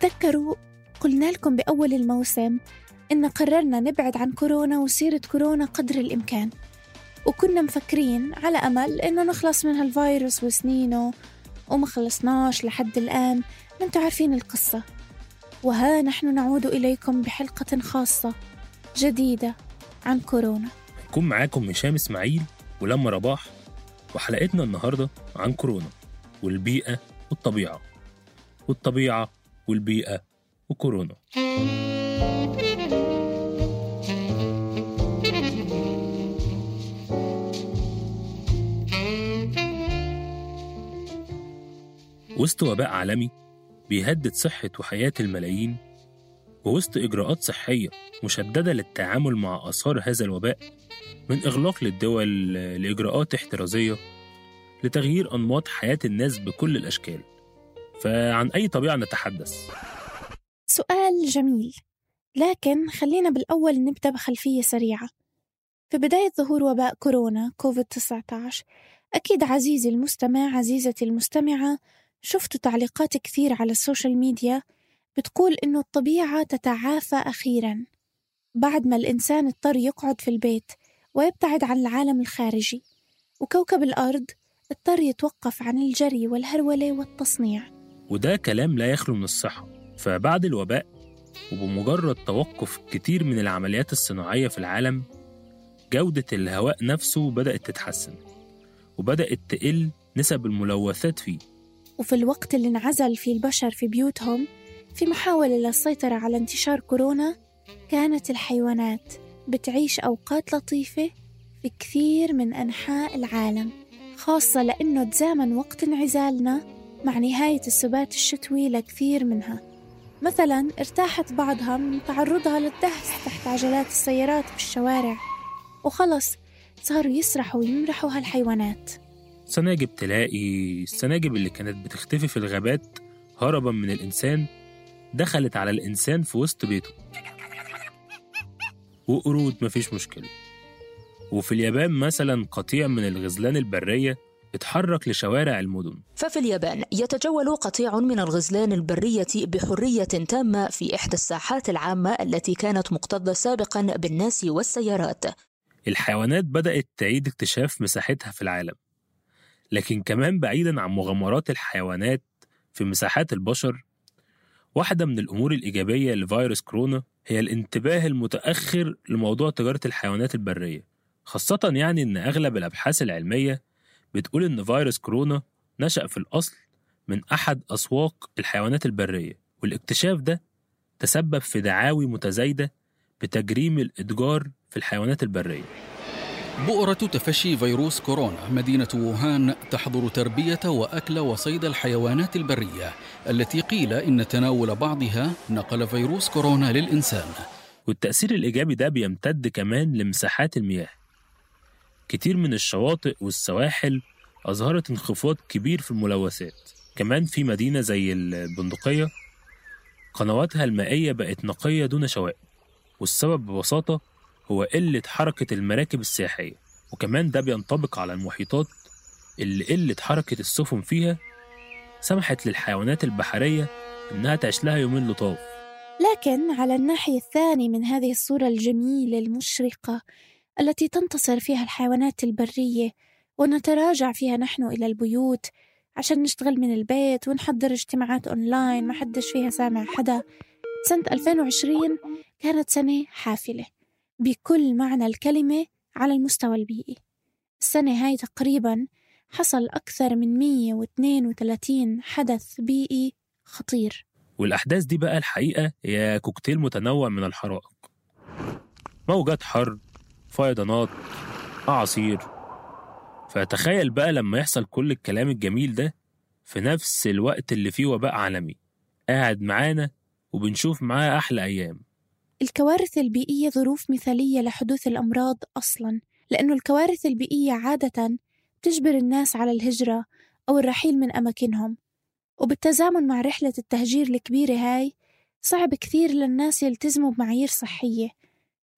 تتذكروا قلنا لكم بأول الموسم إن قررنا نبعد عن كورونا وسيرة كورونا قدر الإمكان. وكنا مفكرين على أمل إنه نخلص من هالفيروس وسنينه وما خلصناش لحد الآن. ما أنتوا عارفين القصة. وها نحن نعود إليكم بحلقة خاصة جديدة عن كورونا. هنكون معاكم هشام إسماعيل ولما رباح وحلقتنا النهارده عن كورونا والبيئة والطبيعة. والطبيعة والبيئة وكورونا. وسط وباء عالمي بيهدد صحة وحياة الملايين ووسط إجراءات صحية مشددة للتعامل مع آثار هذا الوباء من إغلاق للدول لإجراءات احترازية لتغيير أنماط حياة الناس بكل الأشكال. فعن أي طبيعة نتحدث؟ سؤال جميل. لكن خلينا بالأول نبدأ بخلفية سريعة. في بداية ظهور وباء كورونا كوفيد-19 أكيد عزيزي المستمع عزيزتي المستمعة شفتوا تعليقات كثير على ال social media بتقول إنه الطبيعة تتعافى أخيرا بعد ما الإنسان اضطر يقعد في البيت ويبتعد عن العالم الخارجي وكوكب الأرض اضطر يتوقف عن الجري والهرولة والتصنيع. وده كلام لا يخلو من الصحة. فبعد الوباء وبمجرد توقف كتير من العمليات الصناعية في العالم جودة الهواء نفسه بدأت تتحسن وبدأت تقل نسب الملوثات فيه. وفي الوقت اللي انعزل فيه البشر في بيوتهم في محاولة للسيطرة على انتشار كورونا كانت الحيوانات بتعيش أوقات لطيفة في كثير من أنحاء العالم خاصة لأنه تزامن وقت انعزالنا مع نهاية السبات الشتوي لكثير منها. مثلا ارتاحت بعضها من تعرضها للدهس تحت عجلات السيارات بالشوارع وخلص صاروا يسرحوا ويمرحوا هالحيوانات. سناجب تلاقي السناجب اللي كانت بتختفي في الغابات هربا من الإنسان دخلت على الإنسان في وسط بيته. وقرود مفيش مشكلة. وفي اليابان مثلا قطيع من الغزلان البرية اتحرك لشوارع المدن. ففي اليابان يتجول قطيع من الغزلان البرية بحرية تامة في إحدى الساحات العامة التي كانت مكتظة سابقا بالناس والسيارات. الحيوانات بدأت تعيد اكتشاف مساحتها في العالم لكن كمان بعيدا عن مغامرات الحيوانات في مساحات البشر واحدة من الأمور الإيجابية لفيروس كورونا هي الانتباه المتأخر لموضوع تجارة الحيوانات البرية خاصة يعني إن أغلب الأبحاث العلمية بتقول إن فيروس كورونا نشأ في الأصل من أحد أسواق الحيوانات البرية والاكتشاف ده تسبب في دعاوي متزايدة بتجريم الإتجار في الحيوانات البرية. بؤرة تفشي فيروس كورونا مدينة ووهان تحظر تربية وأكل وصيد الحيوانات البرية التي قيل إن تناول بعضها نقل فيروس كورونا للإنسان. والتأثير الإيجابي ده بيمتد كمان لمساحات المياه. كتير من الشواطئ والسواحل أظهرت انخفاض كبير في الملوثات. كمان في مدينة زي البندقية قنواتها المائية بقت نقية دون شوائب والسبب ببساطة هو قلة حركة المراكب السياحية. وكمان ده بينطبق على المحيطات اللي قلة حركة السفن فيها سمحت للحيوانات البحرية إنها تعيش لها يومين لطاف. لكن على الناحية الثانية من هذه الصورة الجميلة المشرقة التي تنتصر فيها الحيوانات البرية ونتراجع فيها نحن إلى البيوت عشان نشتغل من البيت ونحضر اجتماعات أونلاين ما حدش فيها سامع حدا. سنة 2020 كانت سنة حافلة بكل معنى الكلمة على المستوى البيئي. السنة هاي تقريبا حصل أكثر من 132 حدث بيئي خطير. والأحداث دي بقى الحقيقة هي كوكتيل متنوع من الحرائق. موجات حر فيضانات أعاصير. فتخيل بقى لما يحصل كل الكلام الجميل ده في نفس الوقت اللي فيه وباء عالمي. قاعد معانا وبنشوف معاه أحلى أيام. الكوارث البيئية ظروف مثالية لحدوث الأمراض أصلاً لأنه الكوارث البيئية عادة تجبر الناس على الهجرة أو الرحيل من أماكنهم. وبالتزامن مع رحلة التهجير الكبيرة هاي صعب كثير للناس يلتزموا بمعايير صحية.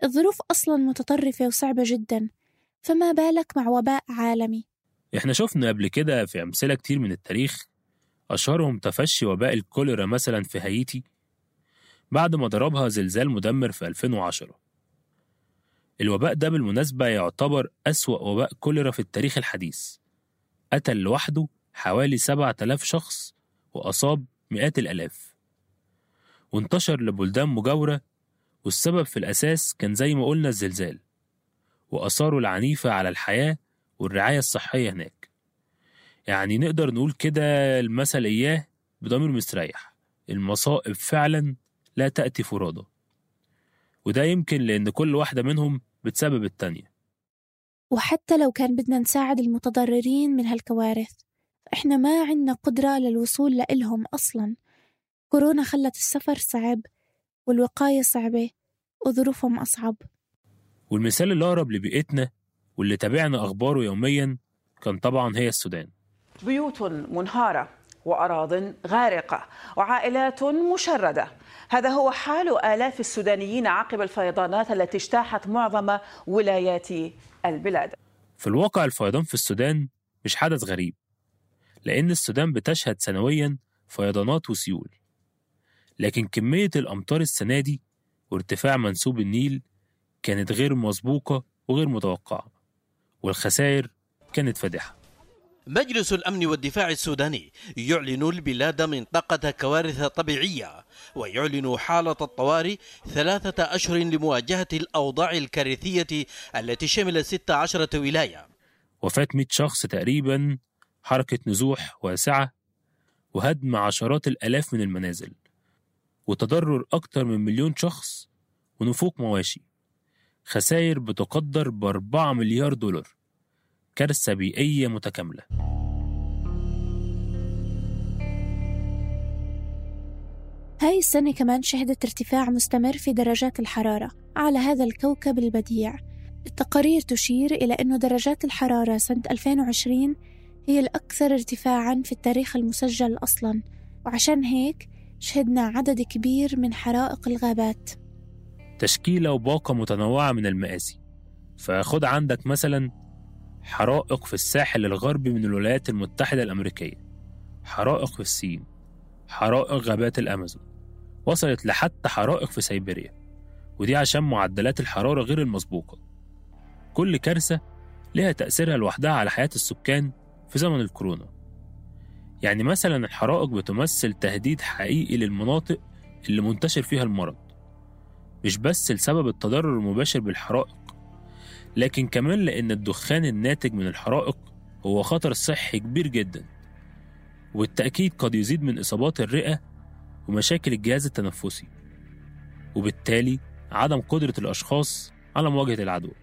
الظروف أصلا متطرفة وصعبة جدا فما بالك مع وباء عالمي؟ إحنا شفنا قبل كده في أمثلة كتير من التاريخ أشهرهم تفشي وباء الكوليرا مثلا في هايتي بعد ما ضربها زلزال مدمر في 2010 الوباء ده بالمناسبة يعتبر أسوأ وباء كوليرا في التاريخ الحديث. قتل لوحده حوالي 7000 شخص وأصاب مئات الآلاف. وانتشر لبلدان مجاورة والسبب في الأساس كان زي ما قلنا الزلزال وآثاره العنيفة على الحياة والرعاية الصحية هناك. يعني نقدر نقول كده المثل إياه بضمير مستريح المصائب فعلا لا تأتي فرادى وده يمكن لأن كل واحدة منهم بتسبب التانية. وحتى لو كان بدنا نساعد المتضررين من هالكوارث فإحنا ما عنا قدرة للوصول لإلهم أصلا. كورونا خلت السفر صعب والوقاية صعبة وظروفهم أصعب. والمثال الأقرب لبيئتنا واللي تابعنا أخباره يوميا كان طبعا هي السودان. بيوت منهارة وأراض غارقة وعائلات مشردة. هذا هو حال آلاف السودانيين عقب الفيضانات التي اجتاحت معظم ولايات البلاد. في الواقع الفيضان في السودان مش حدث غريب لأن السودان بتشهد سنويا فيضانات وسيول. لكن كمية الأمطار السنة دي وارتفاع منسوب النيل كانت غير مسبوقة وغير متوقعة والخسائر كانت فادحة. مجلس الأمن والدفاع السوداني يعلن البلاد منطقة كوارث طبيعية ويعلن حالة الطوارئ ثلاثة أشهر لمواجهة الأوضاع الكارثية التي شملت 16 ولاية. وفاة 100 شخص تقريبا حركة نزوح واسعة وهدم عشرات الآلاف من المنازل. وتضرر أكثر من مليون شخص ونفوق مواشي. خسائر بتقدر بأربعة مليار دولار. كارثة بيئية متكاملة. هاي السنة كمان شهدت ارتفاع مستمر في درجات الحرارة على هذا الكوكب البديع. التقارير تشير إلى أن درجات الحرارة سنة 2020 هي الأكثر ارتفاعا في التاريخ المسجل أصلا. وعشان هيك شهدنا عدد كبير من حرائق الغابات. تشكيلة وباقة متنوعة من المآسي. فخد عندك مثلا حرائق في الساحل الغربي من الولايات المتحدة الأمريكية حرائق في الصين حرائق غابات الأمازون. وصلت لحتى حرائق في سيبيريا. ودي عشان معدلات الحرارة غير المسبوقة. كل كارثة لها تأثيرها لوحدها على حياة السكان في زمن الكورونا. يعني مثلا الحرائق بتمثل تهديد حقيقي للمناطق اللي منتشر فيها المرض مش بس لسبب التضرر المباشر بالحرائق لكن كمان لأن الدخان الناتج من الحرائق هو خطر صحي كبير جدا وبالتأكيد قد يزيد من إصابات الرئة ومشاكل الجهاز التنفسي وبالتالي عدم قدرة الأشخاص على مواجهة العدوى.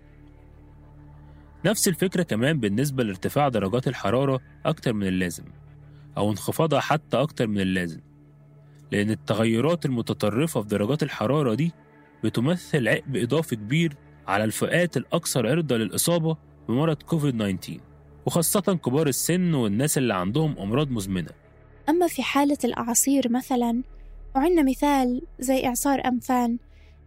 نفس الفكرة كمان بالنسبة لارتفاع درجات الحرارة أكتر من اللازم. أو انخفاضها حتى أكتر من اللازم. لأن التغيرات المتطرفة في درجات الحرارة دي بتمثل عبء إضافي كبير على الفئات الأكثر عرضة للإصابة بمرض كوفيد 19 وخاصة كبار السن والناس اللي عندهم أمراض مزمنة. أما في حالة الأعاصير مثلا وعندنا مثال زي إعصار أمفان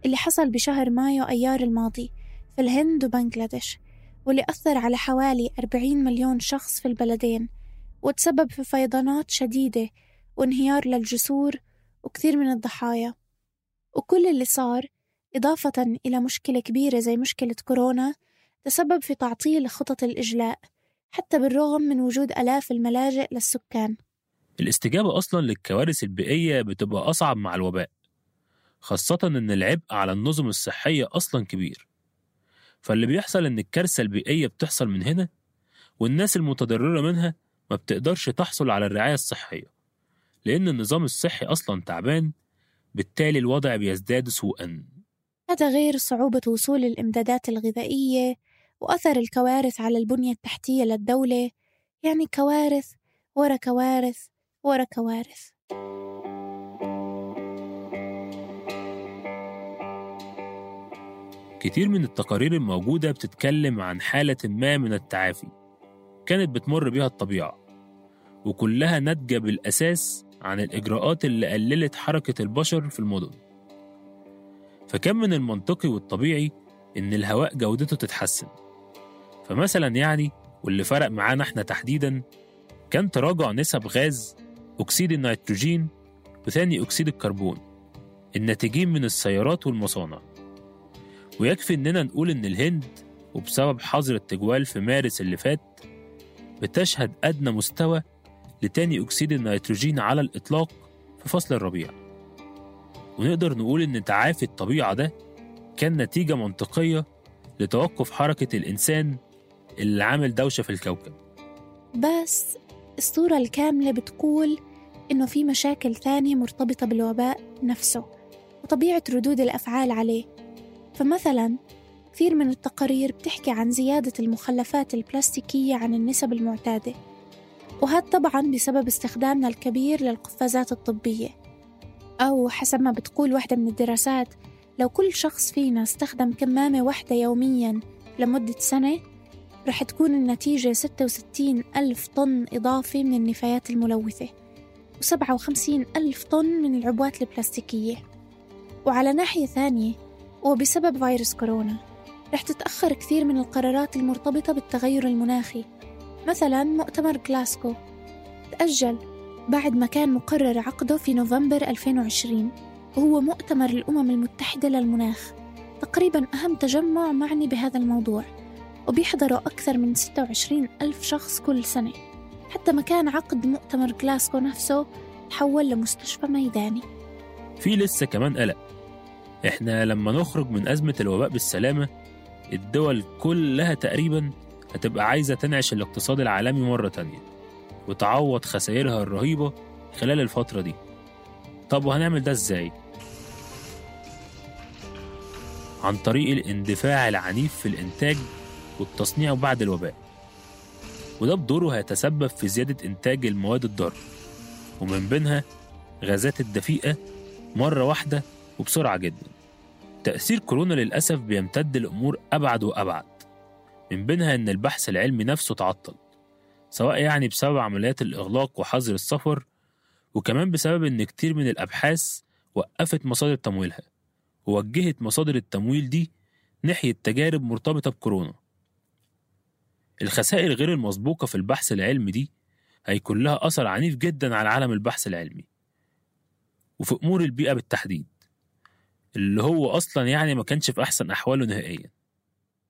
اللي حصل بشهر مايو أيار الماضي في الهند وبنغلاديش واللي أثر على حوالي 40 مليون شخص في البلدين. وتسبب في فيضانات شديدة وانهيار للجسور وكثير من الضحايا. وكل اللي صار إضافة إلى مشكلة كبيرة زي مشكلة كورونا تسبب في تعطيل خطط الإجلاء حتى بالرغم من وجود آلاف الملاجئ للسكان. الاستجابة أصلا للكوارث البيئية بتبقى أصعب مع الوباء خاصة إن العبء على النظم الصحية أصلا كبير. فاللي بيحصل إن الكارثة البيئية بتحصل من هنا والناس المتضررة منها ما بتقدرش تحصل على الرعاية الصحية لأن النظام الصحي أصلا تعبان بالتالي الوضع بيزداد سوءا. هذا غير صعوبة وصول الإمدادات الغذائية وأثر الكوارث على البنية التحتية للدولة يعني كوارث ورا كوارث ورا كوارث. كتير من التقارير الموجودة بتتكلم عن حالة ما من التعافي. كانت بتمر بيها الطبيعة وكلها ناتجة بالأساس عن الإجراءات اللي قللت حركة البشر في المدن. فكان من المنطقي والطبيعي إن الهواء جودته تتحسن. فمثلا يعني واللي فرق معانا إحنا تحديدا كان تراجع نسب غاز أكسيد النيتروجين وثاني أكسيد الكربون الناتجين من السيارات والمصانع. ويكفي إننا نقول إن الهند وبسبب حظر التجوال في مارس اللي فات بتشهد أدنى مستوى لتاني أكسيد النيتروجين على الإطلاق في فصل الربيع. ونقدر نقول إن تعافي الطبيعة ده كان نتيجة منطقية لتوقف حركة الإنسان اللي عامل دوشة في الكوكب. بس الصورة الكاملة بتقول إنه في مشاكل ثانية مرتبطة بالوباء نفسه وطبيعة ردود الأفعال عليه. فمثلا كثير من التقارير بتحكي عن زيادة المخلفات البلاستيكية عن النسب المعتادة وهذا طبعا بسبب استخدامنا الكبير للقفازات الطبية. أو حسب ما بتقول واحدة من الدراسات لو كل شخص فينا استخدم كمامة واحدة يوميا لمدة سنة رح تكون النتيجة 66 ألف طن إضافي من النفايات الملوثة و57 ألف طن من العبوات البلاستيكية. وعلى ناحية ثانية وبسبب فيروس كورونا رح تتأخر كثير من القرارات المرتبطة بالتغير المناخي. مثلا مؤتمر جلاسكو. تأجل بعد ما كان مقرر عقده في نوفمبر 2020 وهو مؤتمر الأمم المتحدة للمناخ. تقريبا أهم تجمع معني بهذا الموضوع. وبيحضروا أكثر من 26 ألف شخص كل سنة. حتى مكان عقد مؤتمر جلاسكو نفسه تحول لمستشفى ميداني. في لسه كمان قلق. إحنا لما نخرج من أزمة الوباء بالسلامة الدول كلها تقريبا هتبقى عايزة تنعش الاقتصاد العالمي مرة تانية وتعوض خسائرها الرهيبة خلال الفترة دي. طب وهنعمل ده إزاي؟ عن طريق الاندفاع العنيف في الإنتاج والتصنيع بعد الوباء. وده بدوره هيتسبب في زيادة إنتاج المواد الضارة ومن بينها غازات الدفيئة مرة واحدة وبسرعة جدا. تأثير كورونا للأسف بيمتد لأمور أبعد وأبعد. من بينها إن البحث العلمي نفسه تعطل سواء يعني بسبب عمليات الإغلاق وحظر السفر وكمان بسبب إن كتير من الأبحاث وقفت مصادر تمويلها ووجهت مصادر التمويل دي ناحية تجارب مرتبطة بكورونا. الخسائر غير المسبوقة في البحث العلمي دي هيكون لها أثر عنيف جدا على عالم البحث العلمي وفي أمور البيئة بالتحديد. اللي هو أصلا يعني ما كانش في أحسن أحواله نهائيا.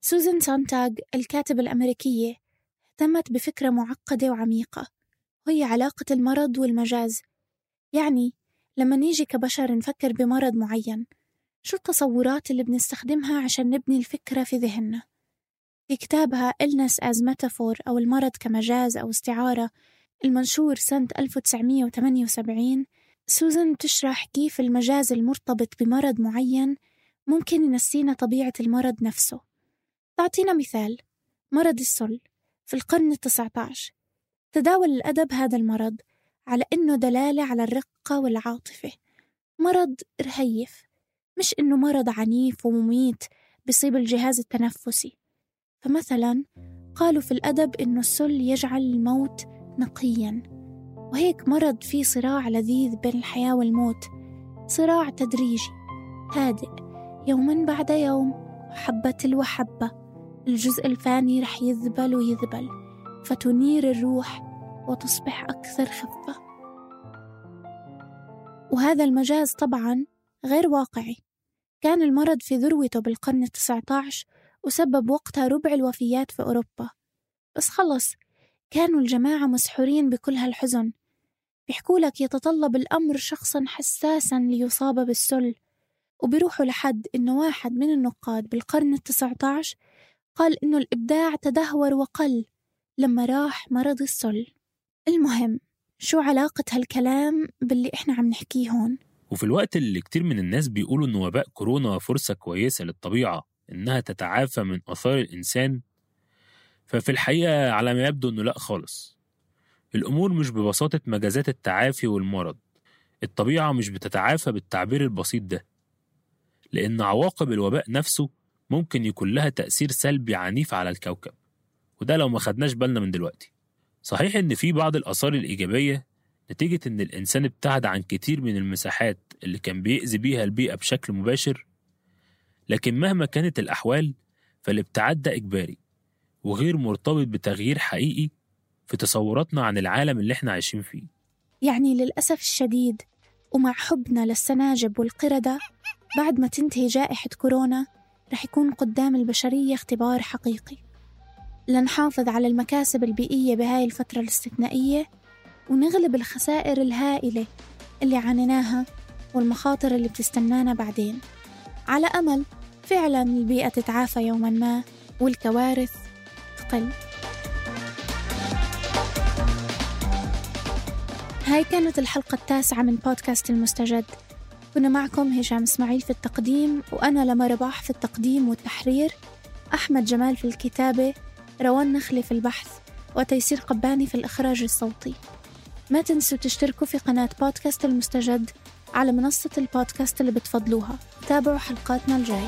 سوزان سونتاغ الكاتبة الأمريكية اهتمت بفكرة معقدة وعميقة. وهي علاقة المرض والمجاز. يعني لما نيجي كبشر نفكر بمرض معين شو التصورات اللي بنستخدمها عشان نبني الفكرة في ذهننا؟ في كتابها illness as metaphor أو المرض كمجاز أو استعارة المنشور سنة 1978 سوزان بتشرح كيف المجاز المرتبط بمرض معين ممكن ينسينا طبيعة المرض نفسه. تعطينا مثال مرض السل في القرن التسعة عشر تداول الأدب هذا المرض على إنه دلالة على الرقة والعاطفة. مرض رهيف مش إنه مرض عنيف ومميت بيصيب الجهاز التنفسي. فمثلا قالوا في الأدب إنه السل يجعل الموت نقيا. وهيك مرض فيه صراع لذيذ بين الحياة والموت صراع تدريجي هادئ يوما بعد يوم حبة تلو حبة الجزء الفاني رح يذبل ويذبل فتنير الروح وتصبح أكثر خفة. وهذا المجاز طبعا غير واقعي. كان المرض في ذروته بالقرن التسعة عشر وسبب وقتها ربع الوفيات في أوروبا. بس خلص كانوا الجماعة مسحورين بكل هالحزن. بيحكوا لك يتطلب الأمر شخصا حساسا ليصاب بالسل. وبيروحوا لحد إنه واحد من النقاد بالقرن التسعة عشر قال إنه الإبداع تدهور وقل لما راح مرض السل. المهم شو علاقة هالكلام باللي إحنا عم نحكيه هون؟ وفي الوقت اللي كتير من الناس بيقولوا إن وباء كورونا فرصة كويسة للطبيعة إنها تتعافى من آثار الإنسان ففي الحقيقة على ما يبدو إنه لأ خالص. الأمور مش ببساطة مجازات التعافي والمرض الطبيعة مش بتتعافى بالتعبير البسيط ده لأن عواقب الوباء نفسه ممكن يكون لها تأثير سلبي عنيف على الكوكب وده لو ما خدناش بالنا من دلوقتي. صحيح إن في بعض الآثار الإيجابية نتيجة إن الإنسان ابتعد عن كتير من المساحات اللي كان بيأذي بيها البيئة بشكل مباشر لكن مهما كانت الأحوال فالابتعاد ده إجباري وغير مرتبط بتغيير حقيقي في تصوراتنا عن العالم اللي إحنا عايشين فيه. يعني للأسف الشديد ومع حبنا للسناجب والقردة بعد ما تنتهي جائحة كورونا رح يكون قدام البشرية اختبار حقيقي. لنحافظ على المكاسب البيئية بهاي الفترة الاستثنائية ونغلب الخسائر الهائلة اللي عانيناها والمخاطر اللي بتستنانا بعدين. على أمل فعلا البيئة تتعافى يوما ما والكوارث تقل. هاي كانت الحلقة التاسعة من بودكاست المستجد. كنا معكم هشام إسماعيل في التقديم وأنا لما رباح في التقديم والتحرير أحمد جمال في الكتابة روان نخلي في البحث وتيسير قباني في الإخراج الصوتي. ما تنسوا تشتركوا في قناة بودكاست المستجد على منصة البودكاست اللي بتفضلوها. تابعوا حلقاتنا الجاي